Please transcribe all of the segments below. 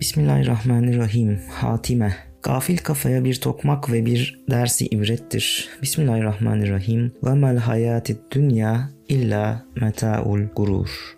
Bismillahirrahmanirrahim. Hatime. Gafil kafaya bir tokmak ve bir dersi ibrettir. Bismillahirrahmanirrahim. Ve mel hayatid dünya illa meta'ul gurur.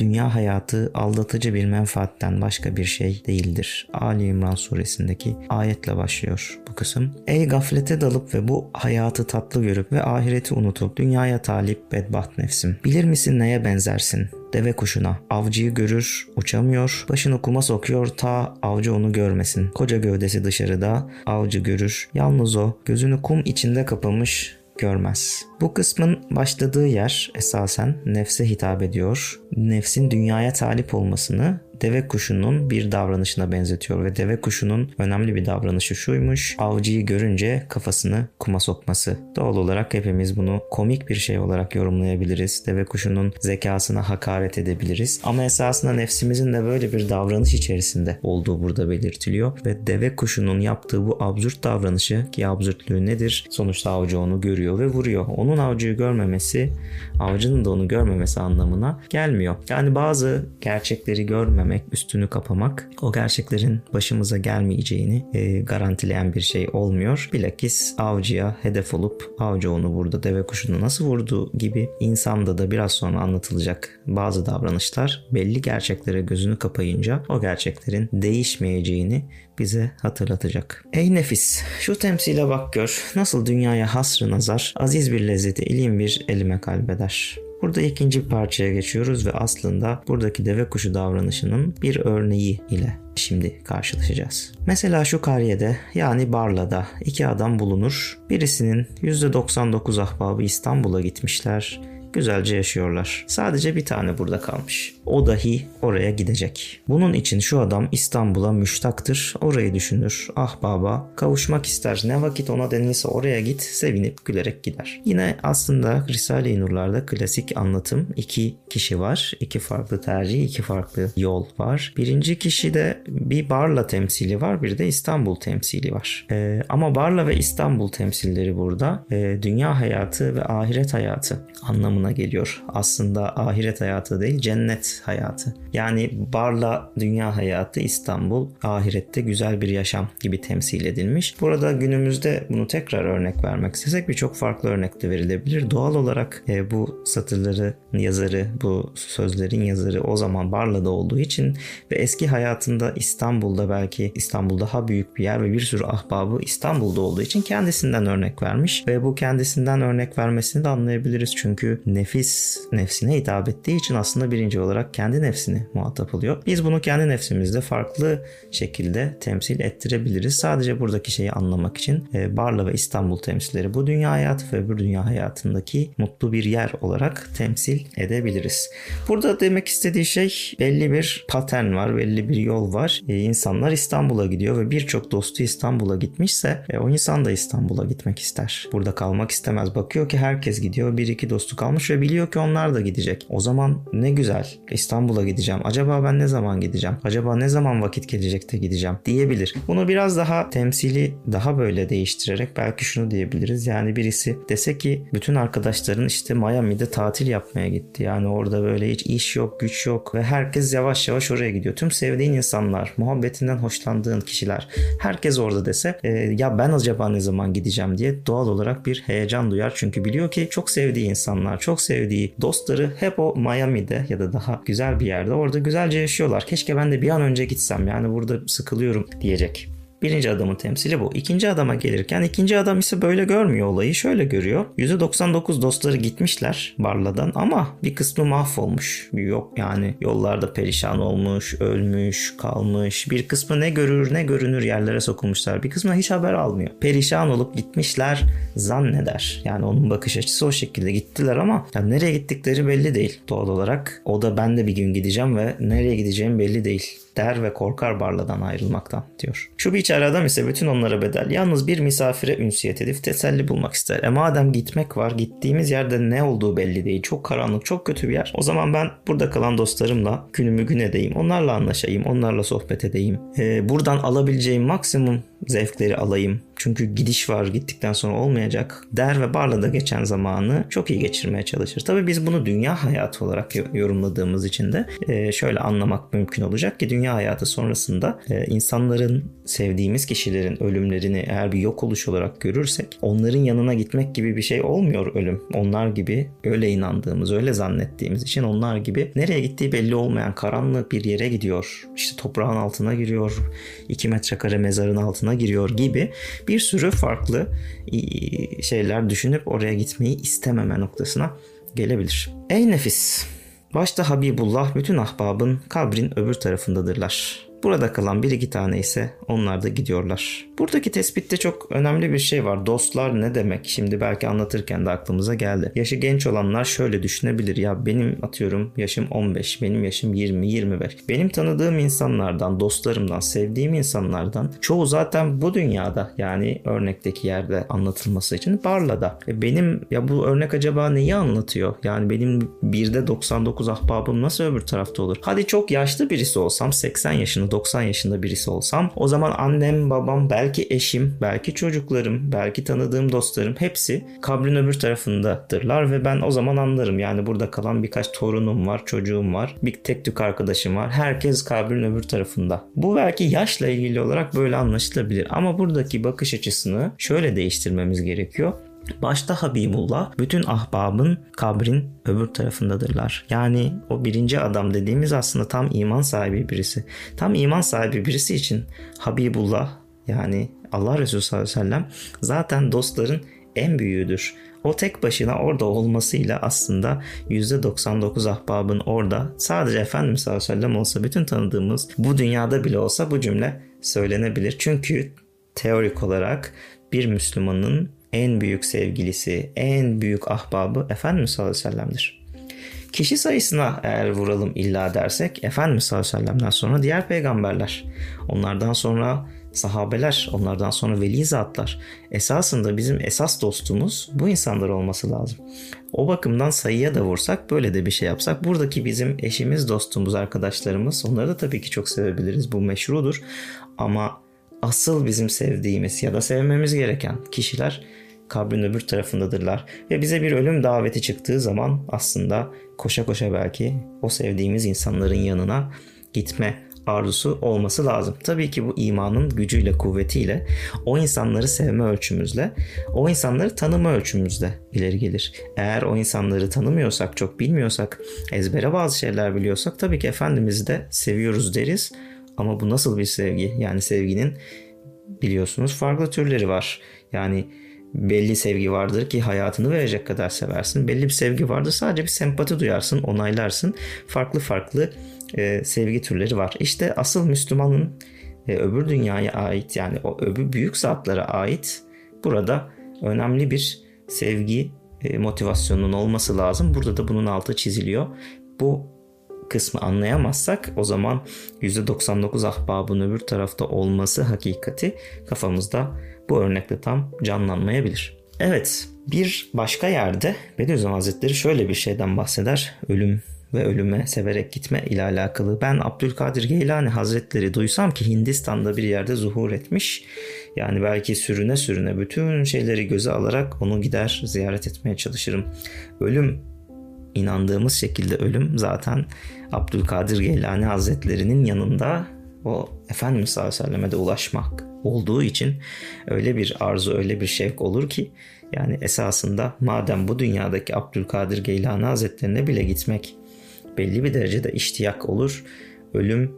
Dünya hayatı aldatıcı bir menfaatten başka bir şey değildir. Ali İmran suresindeki ayetle başlıyor bu kısım. Ey gaflete dalıp ve bu hayatı tatlı görüp ve ahireti unutup dünyaya talip bedbaht nefsim. Bilir misin neye benzersin? deve kuşuna. Avcıyı görür, uçamıyor, başını kuma sokuyor ta avcı onu görmesin. Koca gövdesi dışarıda, avcı görür. Yalnız o gözünü kum içinde kapamış, görmez. Bu kısmın başladığı yer esasen nefse hitap ediyor. Nefsin dünyaya talip olmasını deve kuşunun bir davranışına benzetiyor ve deve kuşunun önemli bir davranışı şuymuş. Avcıyı görünce kafasını kuma sokması. Doğal olarak hepimiz bunu komik bir şey olarak yorumlayabiliriz. Deve kuşunun zekasına hakaret edebiliriz. Ama esasında nefsimizin de böyle bir davranış içerisinde olduğu burada belirtiliyor ve deve kuşunun yaptığı bu absürt davranışı ki absürtlüğü nedir? Sonuçta avcı onu görüyor ve vuruyor. Onun avcıyı görmemesi, avcının da onu görmemesi anlamına gelmiyor. Yani bazı gerçekleri görmeme görmemek, üstünü kapamak o gerçeklerin başımıza gelmeyeceğini e, garantileyen bir şey olmuyor. Bilakis avcıya hedef olup avcı onu burada deve kuşunu nasıl vurdu gibi insanda da biraz sonra anlatılacak bazı davranışlar belli gerçeklere gözünü kapayınca o gerçeklerin değişmeyeceğini bize hatırlatacak. Ey nefis şu temsile bak gör nasıl dünyaya hasrı nazar aziz bir lezzeti ilim bir elime kalbeder. Burada ikinci parçaya geçiyoruz ve aslında buradaki deve kuşu davranışının bir örneği ile şimdi karşılaşacağız. Mesela şu kariyede yani Barla'da iki adam bulunur. Birisinin %99 ahbabı İstanbul'a gitmişler güzelce yaşıyorlar. Sadece bir tane burada kalmış. O dahi oraya gidecek. Bunun için şu adam İstanbul'a müştaktır. Orayı düşünür. Ah baba kavuşmak ister. Ne vakit ona denilse oraya git. Sevinip gülerek gider. Yine aslında Risale-i Nurlar'da klasik anlatım. iki kişi var. iki farklı tercih, iki farklı yol var. Birinci kişide bir Barla temsili var. Bir de İstanbul temsili var. Ee, ama Barla ve İstanbul temsilleri burada e, dünya hayatı ve ahiret hayatı anlamında anlamına geliyor. Aslında ahiret hayatı değil cennet hayatı. Yani barla dünya hayatı İstanbul ahirette güzel bir yaşam gibi temsil edilmiş. Burada günümüzde bunu tekrar örnek vermek istesek birçok farklı örnek de verilebilir. Doğal olarak e, bu satırları yazarı, bu sözlerin yazarı o zaman Barla'da olduğu için ve eski hayatında İstanbul'da belki İstanbul daha büyük bir yer ve bir sürü ahbabı İstanbul'da olduğu için kendisinden örnek vermiş ve bu kendisinden örnek vermesini de anlayabiliriz çünkü nefis nefsine hitap ettiği için aslında birinci olarak kendi nefsini muhatap oluyor. Biz bunu kendi nefsimizde farklı şekilde temsil ettirebiliriz. Sadece buradaki şeyi anlamak için e, Barla ve İstanbul temsilleri bu dünya hayatı ve öbür dünya hayatındaki mutlu bir yer olarak temsil edebiliriz. Burada demek istediği şey belli bir patern var, belli bir yol var. E, insanlar İstanbul'a gidiyor ve birçok dostu İstanbul'a gitmişse e, o insan da İstanbul'a gitmek ister. Burada kalmak istemez. Bakıyor ki herkes gidiyor. Bir iki dostu kalmış ve biliyor ki onlar da gidecek. O zaman ne güzel İstanbul'a gideceğim. Acaba ben ne zaman gideceğim? Acaba ne zaman vakit gelecek de gideceğim diyebilir. Bunu biraz daha temsili daha böyle değiştirerek belki şunu diyebiliriz. Yani birisi dese ki bütün arkadaşların işte Miami'de tatil yapmaya gitti. Yani orada böyle hiç iş yok, güç yok ve herkes yavaş yavaş oraya gidiyor. Tüm sevdiğin insanlar, muhabbetinden hoşlandığın kişiler herkes orada dese e, ya ben acaba ne zaman gideceğim diye doğal olarak bir heyecan duyar. Çünkü biliyor ki çok sevdiği insanlar, çok çok sevdiği dostları hep o Miami'de ya da daha güzel bir yerde orada güzelce yaşıyorlar. Keşke ben de bir an önce gitsem yani burada sıkılıyorum diyecek. Birinci adamın temsili bu. İkinci adama gelirken ikinci adam ise böyle görmüyor olayı. Şöyle görüyor. %99 dostları gitmişler Barla'dan ama bir kısmı mahvolmuş. Yok yani yollarda perişan olmuş, ölmüş, kalmış. Bir kısmı ne görür ne görünür yerlere sokulmuşlar. Bir kısmı hiç haber almıyor. Perişan olup gitmişler zanneder. Yani onun bakış açısı o şekilde gittiler ama yani nereye gittikleri belli değil doğal olarak. O da ben de bir gün gideceğim ve nereye gideceğim belli değil der ve korkar Barla'dan ayrılmaktan diyor. Şu biçare adam ise bütün onlara bedel. Yalnız bir misafire ünsiyet edip teselli bulmak ister. E madem gitmek var gittiğimiz yerde ne olduğu belli değil. Çok karanlık çok kötü bir yer. O zaman ben burada kalan dostlarımla günümü gün edeyim. Onlarla anlaşayım. Onlarla sohbet edeyim. E, buradan alabileceğim maksimum zevkleri alayım. Çünkü gidiş var gittikten sonra olmayacak der ve Barla'da geçen zamanı çok iyi geçirmeye çalışır. Tabii biz bunu dünya hayatı olarak yorumladığımız için de e, şöyle anlamak mümkün olacak ki dünya hayatı sonrasında e, insanların sevdiğimiz kişilerin ölümlerini eğer bir yok oluş olarak görürsek onların yanına gitmek gibi bir şey olmuyor ölüm. Onlar gibi öyle inandığımız, öyle zannettiğimiz için onlar gibi nereye gittiği belli olmayan karanlık bir yere gidiyor. İşte toprağın altına giriyor, 2 metrekare mezarın altına giriyor gibi bir sürü farklı şeyler düşünüp oraya gitmeyi istememe noktasına gelebilir. Ey nefis! Başta Habibullah bütün ahbabın kabrin öbür tarafındadırlar. Burada kalan bir iki tane ise onlar da gidiyorlar. Buradaki tespitte çok önemli bir şey var. Dostlar ne demek? Şimdi belki anlatırken de aklımıza geldi. Yaşı genç olanlar şöyle düşünebilir. Ya benim atıyorum yaşım 15, benim yaşım 20-25. Benim tanıdığım insanlardan, dostlarımdan, sevdiğim insanlardan çoğu zaten bu dünyada yani örnekteki yerde anlatılması için Barla'da. E benim ya bu örnek acaba neyi anlatıyor? Yani benim birde 99 ahbabım nasıl öbür tarafta olur? Hadi çok yaşlı birisi olsam 80 yaşını 90 yaşında birisi olsam o zaman annem, babam, belki eşim, belki çocuklarım, belki tanıdığım dostlarım hepsi kabrin öbür tarafındadırlar ve ben o zaman anlarım. Yani burada kalan birkaç torunum var, çocuğum var, bir tek tük arkadaşım var. Herkes kabrin öbür tarafında. Bu belki yaşla ilgili olarak böyle anlaşılabilir ama buradaki bakış açısını şöyle değiştirmemiz gerekiyor. Başta Habibullah bütün ahbabın kabrin öbür tarafındadırlar. Yani o birinci adam dediğimiz aslında tam iman sahibi birisi. Tam iman sahibi birisi için Habibullah yani Allah Resulü sallallahu aleyhi ve sellem zaten dostların en büyüğüdür. O tek başına orada olmasıyla aslında %99 ahbabın orada sadece Efendimiz sallallahu aleyhi ve sellem olsa bütün tanıdığımız bu dünyada bile olsa bu cümle söylenebilir. Çünkü teorik olarak bir Müslümanın en büyük sevgilisi, en büyük ahbabı Efendimiz sallallahu aleyhi ve sellem'dir. Kişi sayısına eğer vuralım illa dersek Efendimiz sallallahu aleyhi ve sellem'den sonra diğer peygamberler. Onlardan sonra sahabeler, onlardan sonra veli zatlar. Esasında bizim esas dostumuz bu insanlar olması lazım. O bakımdan sayıya da vursak böyle de bir şey yapsak buradaki bizim eşimiz, dostumuz, arkadaşlarımız onları da tabii ki çok sevebiliriz. Bu meşrudur. Ama asıl bizim sevdiğimiz ya da sevmemiz gereken kişiler kabrin öbür tarafındadırlar. Ve bize bir ölüm daveti çıktığı zaman aslında koşa koşa belki o sevdiğimiz insanların yanına gitme arzusu olması lazım. Tabii ki bu imanın gücüyle, kuvvetiyle, o insanları sevme ölçümüzle, o insanları tanıma ölçümüzle ileri gelir. Eğer o insanları tanımıyorsak, çok bilmiyorsak, ezbere bazı şeyler biliyorsak tabii ki Efendimiz'i de seviyoruz deriz. Ama bu nasıl bir sevgi? Yani sevginin biliyorsunuz farklı türleri var. Yani belli sevgi vardır ki hayatını verecek kadar seversin. Belli bir sevgi vardır sadece bir sempati duyarsın, onaylarsın. Farklı farklı e, sevgi türleri var. İşte asıl Müslümanın e, öbür dünyaya ait yani o öbür büyük zatlara ait burada önemli bir sevgi e, motivasyonunun olması lazım. Burada da bunun altı çiziliyor. Bu kısmı anlayamazsak o zaman %99 ahbabın öbür tarafta olması hakikati kafamızda bu örnekte tam canlanmayabilir. Evet bir başka yerde Bediüzzaman Hazretleri şöyle bir şeyden bahseder. Ölüm ve ölüme severek gitme ile alakalı. Ben Abdülkadir Geylani Hazretleri duysam ki Hindistan'da bir yerde zuhur etmiş. Yani belki sürüne sürüne bütün şeyleri göze alarak onu gider ziyaret etmeye çalışırım. Ölüm inandığımız şekilde ölüm zaten Abdülkadir Geylani Hazretlerinin yanında o Efendimiz sallallahu aleyhi ve selleme de ulaşmak olduğu için öyle bir arzu, öyle bir şevk olur ki yani esasında madem bu dünyadaki Abdülkadir Geylani Hazretlerine bile gitmek belli bir derecede iştiyak olur, ölüm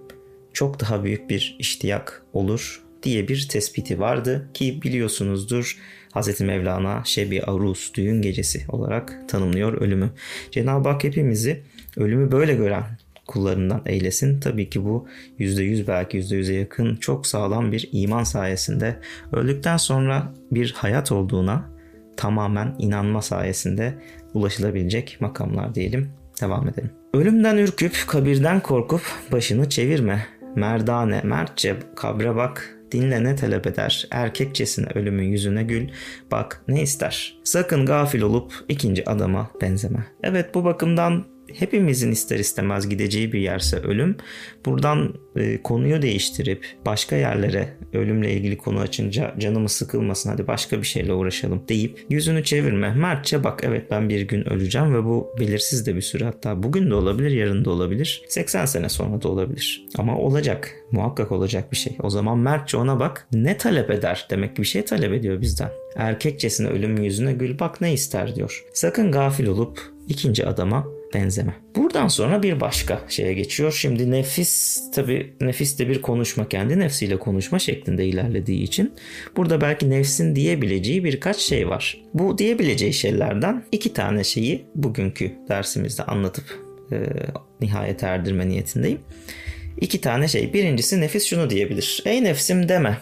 çok daha büyük bir iştiyak olur diye bir tespiti vardı ki biliyorsunuzdur Hz. Mevlana Şebi Arus düğün gecesi olarak tanımlıyor ölümü. Cenab-ı Hak hepimizi ölümü böyle gören kullarından eylesin. Tabii ki bu %100 belki %100'e yakın çok sağlam bir iman sayesinde öldükten sonra bir hayat olduğuna tamamen inanma sayesinde ulaşılabilecek makamlar diyelim. Devam edelim. Ölümden ürküp kabirden korkup başını çevirme. Merdane, mertçe kabre bak, dinle ne talep eder, erkekçesine ölümün yüzüne gül, bak ne ister. Sakın gafil olup ikinci adama benzeme. Evet bu bakımdan hepimizin ister istemez gideceği bir yerse ölüm buradan e, konuyu değiştirip başka yerlere ölümle ilgili konu açınca canımız sıkılmasın hadi başka bir şeyle uğraşalım deyip yüzünü çevirme. Mertçe bak evet ben bir gün öleceğim ve bu belirsiz de bir süre hatta bugün de olabilir yarın da olabilir 80 sene sonra da olabilir ama olacak muhakkak olacak bir şey. O zaman mertçe ona bak ne talep eder demek ki bir şey talep ediyor bizden. Erkekçesine ölüm yüzüne gül bak ne ister diyor. Sakın gafil olup ikinci adama benzeme. Buradan sonra bir başka şeye geçiyor. Şimdi nefis tabi nefis de bir konuşma kendi nefsiyle konuşma şeklinde ilerlediği için burada belki nefsin diyebileceği birkaç şey var. Bu diyebileceği şeylerden iki tane şeyi bugünkü dersimizde anlatıp e, nihayet erdirme niyetindeyim. İki tane şey. Birincisi nefis şunu diyebilir. Ey nefsim deme.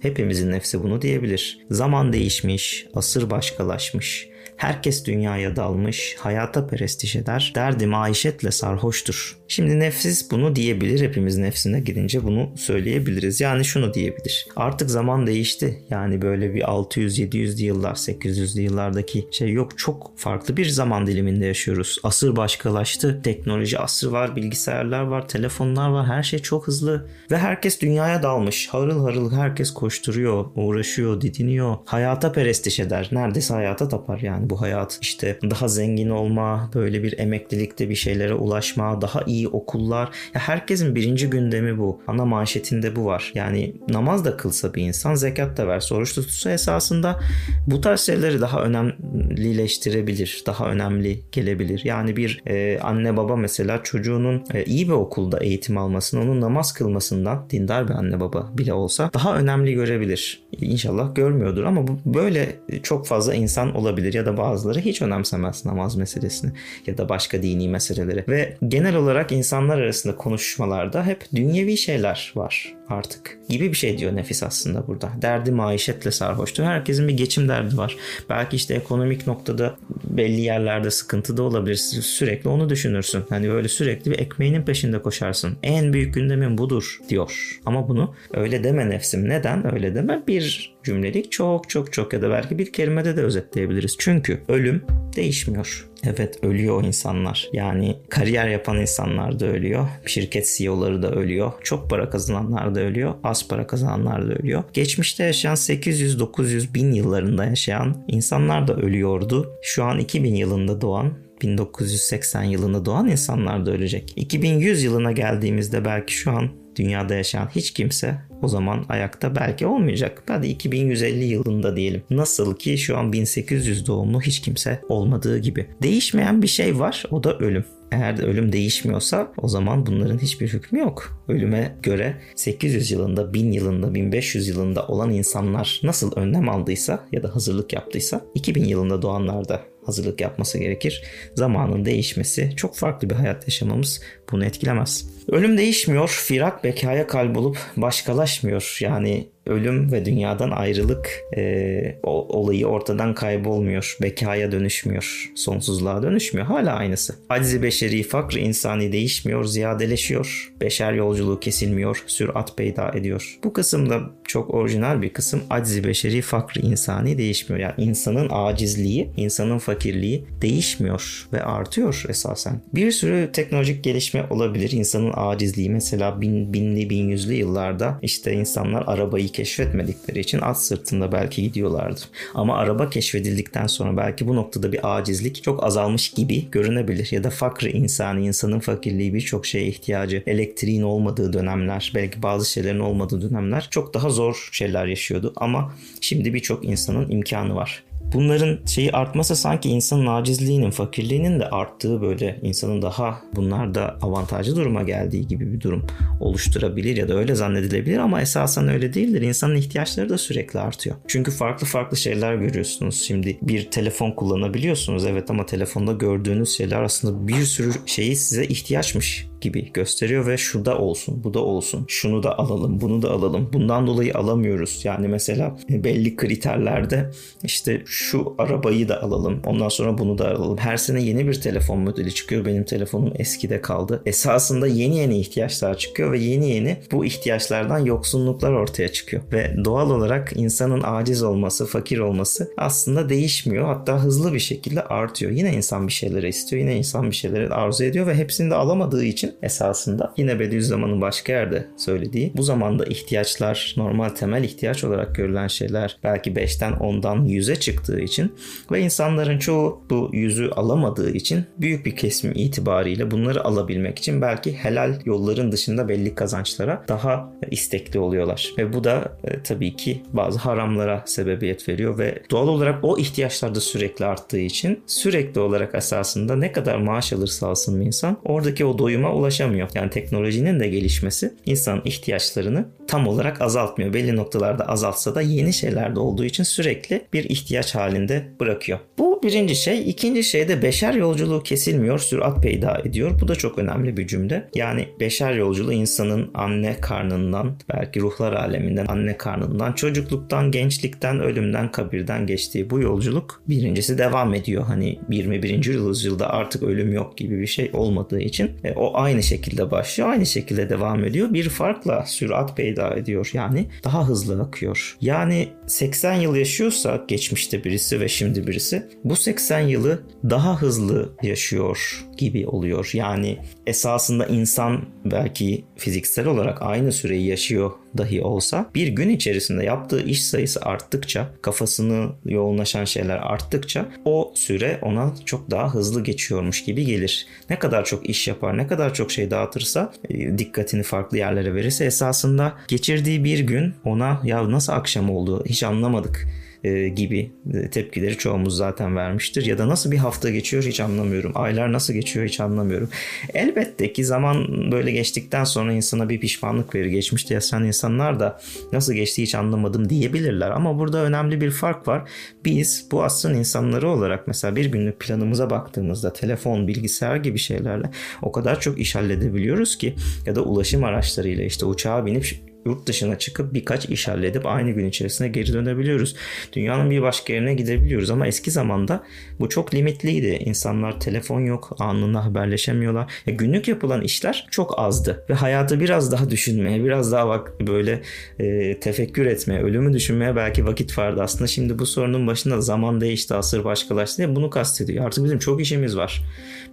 Hepimizin nefsi bunu diyebilir. Zaman değişmiş, asır başkalaşmış. Herkes dünyaya dalmış, hayata perestiş eder, derdi maişetle sarhoştur. Şimdi nefsiz bunu diyebilir, hepimiz nefsine girince bunu söyleyebiliriz. Yani şunu diyebilir. Artık zaman değişti. Yani böyle bir 600-700'lü yıllar, 800'lü yıllardaki şey yok. Çok farklı bir zaman diliminde yaşıyoruz. Asır başkalaştı. Teknoloji asrı var, bilgisayarlar var, telefonlar var. Her şey çok hızlı. Ve herkes dünyaya dalmış. Harıl harıl herkes koşturuyor, uğraşıyor, didiniyor. Hayata perestiş eder. Neredeyse hayata tapar yani bu hayat. İşte daha zengin olma, böyle bir emeklilikte bir şeylere ulaşma, daha iyi okullar. Ya herkesin birinci gündemi bu. Ana manşetinde bu var. Yani namaz da kılsa bir insan, zekat da verse, oruç tutsa esasında bu tarz şeyleri daha önemlileştirebilir. Daha önemli gelebilir. Yani bir e, anne baba mesela çocuğunun e, iyi bir okulda eğitim almasını, onun namaz kılmasından dindar bir anne baba bile olsa daha önemli görebilir. İnşallah görmüyordur ama bu böyle çok fazla insan olabilir ya da bazıları hiç önemsemez namaz meselesini ya da başka dini meseleleri. Ve genel olarak insanlar arasında konuşmalarda hep dünyevi şeyler var artık gibi bir şey diyor nefis aslında burada. Derdi maişetle sarhoştur. Herkesin bir geçim derdi var. Belki işte ekonomik noktada belli yerlerde sıkıntı da olabilir. Sürekli onu düşünürsün. Hani böyle sürekli bir ekmeğinin peşinde koşarsın. En büyük gündemin budur diyor. Ama bunu öyle deme nefsim. Neden öyle deme? Bir cümlelik çok çok çok ya da belki bir kelimede de özetleyebiliriz. Çünkü ölüm değişmiyor. Evet ölüyor o insanlar. Yani kariyer yapan insanlar da ölüyor. Şirket CEO'ları da ölüyor. Çok para kazananlar da ölüyor. Az para kazananlar da ölüyor. Geçmişte yaşayan 800, 900, bin yıllarında yaşayan insanlar da ölüyordu. Şu an 2000 yılında doğan 1980 yılında doğan insanlar da ölecek. 2100 yılına geldiğimizde belki şu an dünyada yaşayan hiç kimse o zaman ayakta belki olmayacak. Hadi 2150 yılında diyelim. Nasıl ki şu an 1800 doğumlu hiç kimse olmadığı gibi. Değişmeyen bir şey var o da ölüm. Eğer de ölüm değişmiyorsa o zaman bunların hiçbir hükmü yok. Ölüme göre 800 yılında, 1000 yılında, 1500 yılında olan insanlar nasıl önlem aldıysa ya da hazırlık yaptıysa 2000 yılında doğanlar da hazırlık yapması gerekir. Zamanın değişmesi, çok farklı bir hayat yaşamamız bunu etkilemez. Ölüm değişmiyor, firak bekaya kalbolup başkalaşmıyor. Yani ölüm ve dünyadan ayrılık e, olayı ortadan kaybolmuyor. Bekaya dönüşmüyor. Sonsuzluğa dönüşmüyor. Hala aynısı. Acizi beşeri fakr insani değişmiyor. Ziyadeleşiyor. Beşer yolculuğu kesilmiyor. Sürat peyda ediyor. Bu kısımda çok orijinal bir kısım. Acizi beşeri fakr insani değişmiyor. Yani insanın acizliği, insanın fakirliği değişmiyor ve artıyor esasen. Bir sürü teknolojik gelişme olabilir. İnsanın acizliği mesela bin, binli, bin yüzlü yıllarda işte insanlar arabayı keşfetmedikleri için at sırtında belki gidiyorlardı. Ama araba keşfedildikten sonra belki bu noktada bir acizlik çok azalmış gibi görünebilir. Ya da fakr insanı, insanın fakirliği birçok şeye ihtiyacı, elektriğin olmadığı dönemler, belki bazı şeylerin olmadığı dönemler çok daha zor şeyler yaşıyordu. Ama şimdi birçok insanın imkanı var bunların şeyi artması sanki insanın acizliğinin, fakirliğinin de arttığı böyle insanın daha bunlarda avantajlı duruma geldiği gibi bir durum oluşturabilir ya da öyle zannedilebilir ama esasen öyle değildir. İnsanın ihtiyaçları da sürekli artıyor. Çünkü farklı farklı şeyler görüyorsunuz. Şimdi bir telefon kullanabiliyorsunuz evet ama telefonda gördüğünüz şeyler aslında bir sürü şeyi size ihtiyaçmış gibi gösteriyor ve şu da olsun, bu da olsun, şunu da alalım, bunu da alalım. Bundan dolayı alamıyoruz. Yani mesela belli kriterlerde işte şu arabayı da alalım, ondan sonra bunu da alalım. Her sene yeni bir telefon modeli çıkıyor. Benim telefonum eskide kaldı. Esasında yeni yeni ihtiyaçlar çıkıyor ve yeni yeni bu ihtiyaçlardan yoksunluklar ortaya çıkıyor. Ve doğal olarak insanın aciz olması, fakir olması aslında değişmiyor. Hatta hızlı bir şekilde artıyor. Yine insan bir şeyleri istiyor, yine insan bir şeyleri arzu ediyor ve hepsini de alamadığı için esasında yine Bediüzzaman'ın başka yerde söylediği bu zamanda ihtiyaçlar normal temel ihtiyaç olarak görülen şeyler belki 5'ten 10'dan 100'e çıktığı için ve insanların çoğu bu yüzü alamadığı için büyük bir kesim itibariyle bunları alabilmek için belki helal yolların dışında belli kazançlara daha istekli oluyorlar. Ve bu da e, tabii ki bazı haramlara sebebiyet veriyor ve doğal olarak o ihtiyaçlar da sürekli arttığı için sürekli olarak esasında ne kadar maaş alırsa alsın bir insan oradaki o doyuma ulaşamıyor. Yani teknolojinin de gelişmesi insanın ihtiyaçlarını tam olarak azaltmıyor. Belli noktalarda azaltsa da yeni şeylerde olduğu için sürekli bir ihtiyaç halinde bırakıyor. Bu birinci şey. İkinci şey de beşer yolculuğu kesilmiyor, sürat peyda ediyor. Bu da çok önemli bir cümle. Yani beşer yolculuğu insanın anne karnından, belki ruhlar aleminden, anne karnından, çocukluktan, gençlikten, ölümden, kabirden geçtiği bu yolculuk birincisi devam ediyor. Hani 21. yüzyılda artık ölüm yok gibi bir şey olmadığı için e, o aynı şekilde başlıyor, aynı şekilde devam ediyor. Bir farkla sürat peyda ediyor. Yani daha hızlı akıyor. Yani 80 yıl yaşıyorsa geçmişte birisi ve şimdi birisi bu 80 yılı daha hızlı yaşıyor gibi oluyor. Yani esasında insan belki fiziksel olarak aynı süreyi yaşıyor dahi olsa bir gün içerisinde yaptığı iş sayısı arttıkça, kafasını yoğunlaşan şeyler arttıkça o süre ona çok daha hızlı geçiyormuş gibi gelir. Ne kadar çok iş yapar, ne kadar çok şey dağıtırsa, e, dikkatini farklı yerlere verirse esasında geçirdiği bir gün ona ya nasıl akşam oldu hiç anlamadık e, gibi e, tepkileri çoğumuz zaten vermiştir. Ya da nasıl bir hafta geçiyor hiç anlamıyorum. Aylar nasıl geçiyor hiç anlamıyorum. Elbette ki zaman böyle geçtikten sonra insana bir pişmanlık verir. Geçmişte yaşayan insanlar da nasıl geçti hiç anlamadım diyebilirler. Ama burada önemli bir fark var. Biz bu asrın insanları olarak mesela bir günlük planımıza baktığımızda telefon, bilgisayar gibi şeylerle o kadar çok iş halledebiliyoruz ki ya da ulaşım araçlarıyla işte uçağa binip yurt dışına çıkıp birkaç iş halledip aynı gün içerisinde geri dönebiliyoruz. Dünyanın bir başka yerine gidebiliyoruz ama eski zamanda bu çok limitliydi. İnsanlar telefon yok, anında haberleşemiyorlar. Ya günlük yapılan işler çok azdı ve hayatı biraz daha düşünmeye, biraz daha bak böyle e, tefekkür etmeye, ölümü düşünmeye belki vakit vardı. Aslında şimdi bu sorunun başında zaman değişti, asır başkalaştı diye bunu kastediyor. Artık bizim çok işimiz var.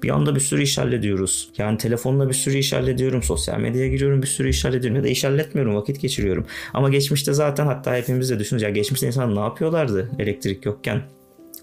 Bir anda bir sürü iş hallediyoruz. Yani telefonla bir sürü iş hallediyorum, sosyal medyaya giriyorum bir sürü iş hallediyorum ya da iş halletmiyorum vakit geçiriyorum. Ama geçmişte zaten hatta hepimiz de düşünüyoruz. Ya geçmişte insan ne yapıyorlardı elektrik yokken?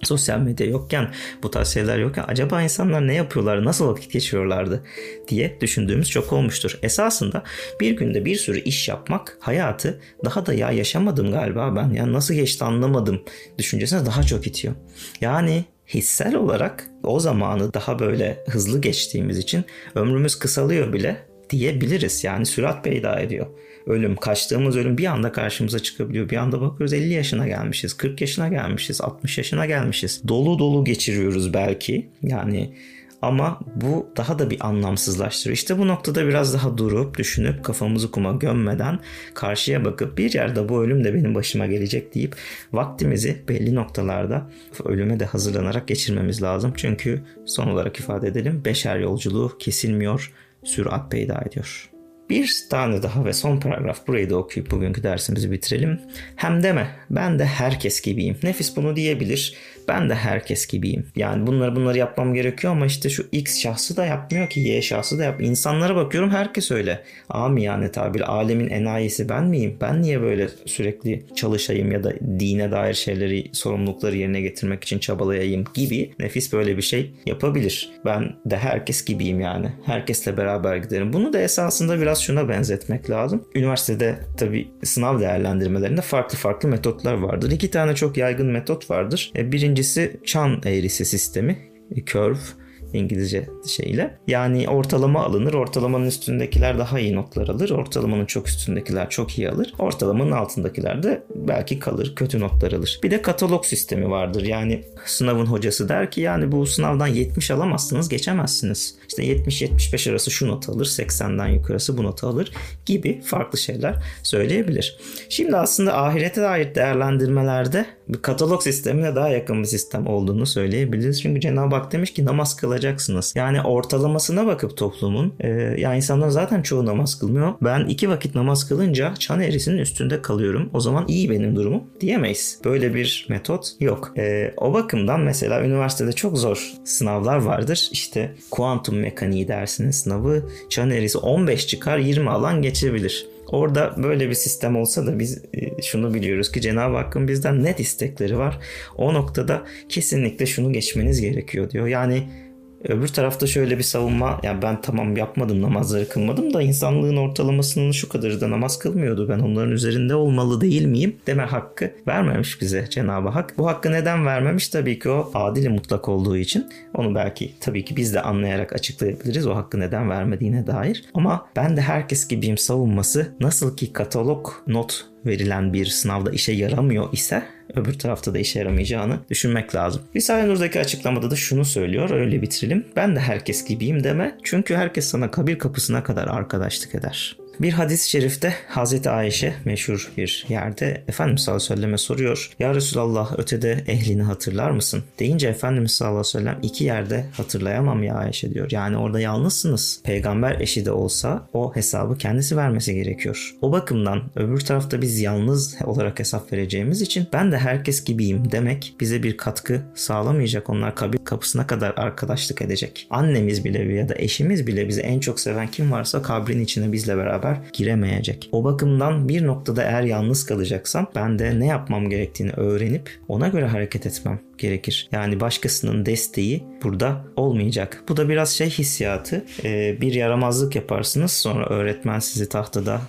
sosyal medya yokken, bu tarz şeyler yokken acaba insanlar ne yapıyorlar, nasıl vakit geçiriyorlardı diye düşündüğümüz çok olmuştur. Esasında bir günde bir sürü iş yapmak hayatı daha da ya yaşamadım galiba ben ya nasıl geçti anlamadım düşüncesine daha çok itiyor. Yani hissel olarak o zamanı daha böyle hızlı geçtiğimiz için ömrümüz kısalıyor bile diyebiliriz. Yani sürat peyda ediyor ölüm, kaçtığımız ölüm bir anda karşımıza çıkabiliyor. Bir anda bakıyoruz 50 yaşına gelmişiz, 40 yaşına gelmişiz, 60 yaşına gelmişiz. Dolu dolu geçiriyoruz belki. Yani ama bu daha da bir anlamsızlaştırıyor. İşte bu noktada biraz daha durup düşünüp kafamızı kuma gömmeden karşıya bakıp bir yerde bu ölüm de benim başıma gelecek deyip vaktimizi belli noktalarda ölüme de hazırlanarak geçirmemiz lazım. Çünkü son olarak ifade edelim beşer yolculuğu kesilmiyor, sürat peyda ediyor. Bir tane daha ve son paragraf burayı da okuyup bugünkü dersimizi bitirelim. Hem deme ben de herkes gibiyim. Nefis bunu diyebilir. Ben de herkes gibiyim. Yani bunları bunları yapmam gerekiyor ama işte şu X şahsı da yapmıyor ki Y şahsı da yap. İnsanlara bakıyorum herkes öyle. Ami yani tabir alemin enayisi ben miyim? Ben niye böyle sürekli çalışayım ya da dine dair şeyleri sorumlulukları yerine getirmek için çabalayayım gibi nefis böyle bir şey yapabilir. Ben de herkes gibiyim yani. Herkesle beraber giderim. Bunu da esasında biraz şuna benzetmek lazım. Üniversitede tabi sınav değerlendirmelerinde farklı farklı metotlar vardır. İki tane çok yaygın metot vardır. E, birinci Birincisi çan eğrisi sistemi, curve. İngilizce şeyle. Yani ortalama alınır. Ortalamanın üstündekiler daha iyi notlar alır. Ortalamanın çok üstündekiler çok iyi alır. Ortalamanın altındakiler de belki kalır. Kötü notlar alır. Bir de katalog sistemi vardır. Yani sınavın hocası der ki yani bu sınavdan 70 alamazsınız geçemezsiniz. İşte 70-75 arası şu not alır. 80'den yukarısı bu notu alır gibi farklı şeyler söyleyebilir. Şimdi aslında ahirete dair değerlendirmelerde bir katalog sistemine daha yakın bir sistem olduğunu söyleyebiliriz. Çünkü Cenab-ı Hak demiş ki namaz kılacaksınız. Yani ortalamasına bakıp toplumun e, ya insanlar zaten çoğu namaz kılmıyor. Ben iki vakit namaz kılınca çan eğrisinin üstünde kalıyorum. O zaman iyi benim durumum diyemeyiz. Böyle bir metot yok. E, o bakımdan mesela üniversitede çok zor sınavlar vardır. İşte kuantum mekaniği dersinin sınavı çan eğrisi 15 çıkar 20 alan geçebilir. Orada böyle bir sistem olsa da biz e, şunu biliyoruz ki Cenab-ı Hakk'ın bizden net istekleri var. O noktada kesinlikle şunu geçmeniz gerekiyor diyor. Yani Öbür tarafta şöyle bir savunma yani ben tamam yapmadım namazları kılmadım da insanlığın ortalamasının şu kadarı da namaz kılmıyordu. Ben onların üzerinde olmalı değil miyim deme hakkı vermemiş bize Cenab-ı Hak. Bu hakkı neden vermemiş? Tabii ki o adil mutlak olduğu için. Onu belki tabii ki biz de anlayarak açıklayabiliriz o hakkı neden vermediğine dair. Ama ben de herkes gibiyim savunması nasıl ki katalog not verilen bir sınavda işe yaramıyor ise öbür tarafta da işe yaramayacağını düşünmek lazım. Risale Nur'daki açıklamada da şunu söylüyor öyle bitirelim. Ben de herkes gibiyim deme çünkü herkes sana kabir kapısına kadar arkadaşlık eder. Bir hadis-i şerifte Hazreti Ayşe meşhur bir yerde Efendimiz sallallahu aleyhi ve selleme soruyor. Ya Resulallah ötede ehlini hatırlar mısın? Deyince Efendimiz sallallahu aleyhi ve sellem iki yerde hatırlayamam ya Ayşe diyor. Yani orada yalnızsınız. Peygamber eşi de olsa o hesabı kendisi vermesi gerekiyor. O bakımdan öbür tarafta biz yalnız olarak hesap vereceğimiz için ben de herkes gibiyim demek bize bir katkı sağlamayacak. Onlar kabir kapısına kadar arkadaşlık edecek. Annemiz bile ya da eşimiz bile bizi en çok seven kim varsa kabrin içine bizle beraber beraber giremeyecek. O bakımdan bir noktada eğer yalnız kalacaksam ben de ne yapmam gerektiğini öğrenip ona göre hareket etmem gerekir. Yani başkasının desteği burada olmayacak. Bu da biraz şey hissiyatı. Ee, bir yaramazlık yaparsınız sonra öğretmen sizi tahtada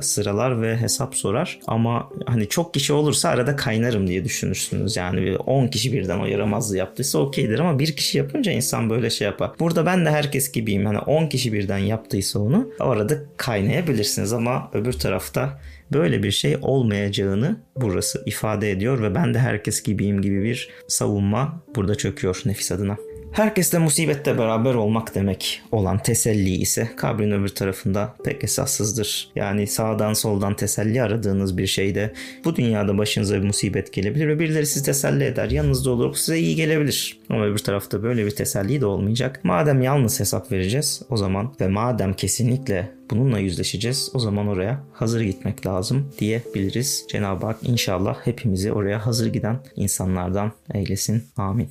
sıralar ve hesap sorar. Ama hani çok kişi olursa arada kaynarım diye düşünürsünüz. Yani 10 kişi birden o yaramazlığı yaptıysa okeydir ama bir kişi yapınca insan böyle şey yapar. Burada ben de herkes gibiyim. Hani 10 kişi birden yaptıysa onu o arada kaynayabilirsiniz ama öbür tarafta böyle bir şey olmayacağını burası ifade ediyor ve ben de herkes gibiyim gibi bir savunma burada çöküyor nefis adına. Herkesle musibette beraber olmak demek olan teselli ise kabrin öbür tarafında pek esassızdır. Yani sağdan soldan teselli aradığınız bir şeyde bu dünyada başınıza bir musibet gelebilir ve birileri sizi teselli eder. Yanınızda olur size iyi gelebilir. Ama öbür tarafta böyle bir teselli de olmayacak. Madem yalnız hesap vereceğiz o zaman ve madem kesinlikle bununla yüzleşeceğiz. O zaman oraya hazır gitmek lazım diyebiliriz. Cenab-ı Hak inşallah hepimizi oraya hazır giden insanlardan eylesin. Amin.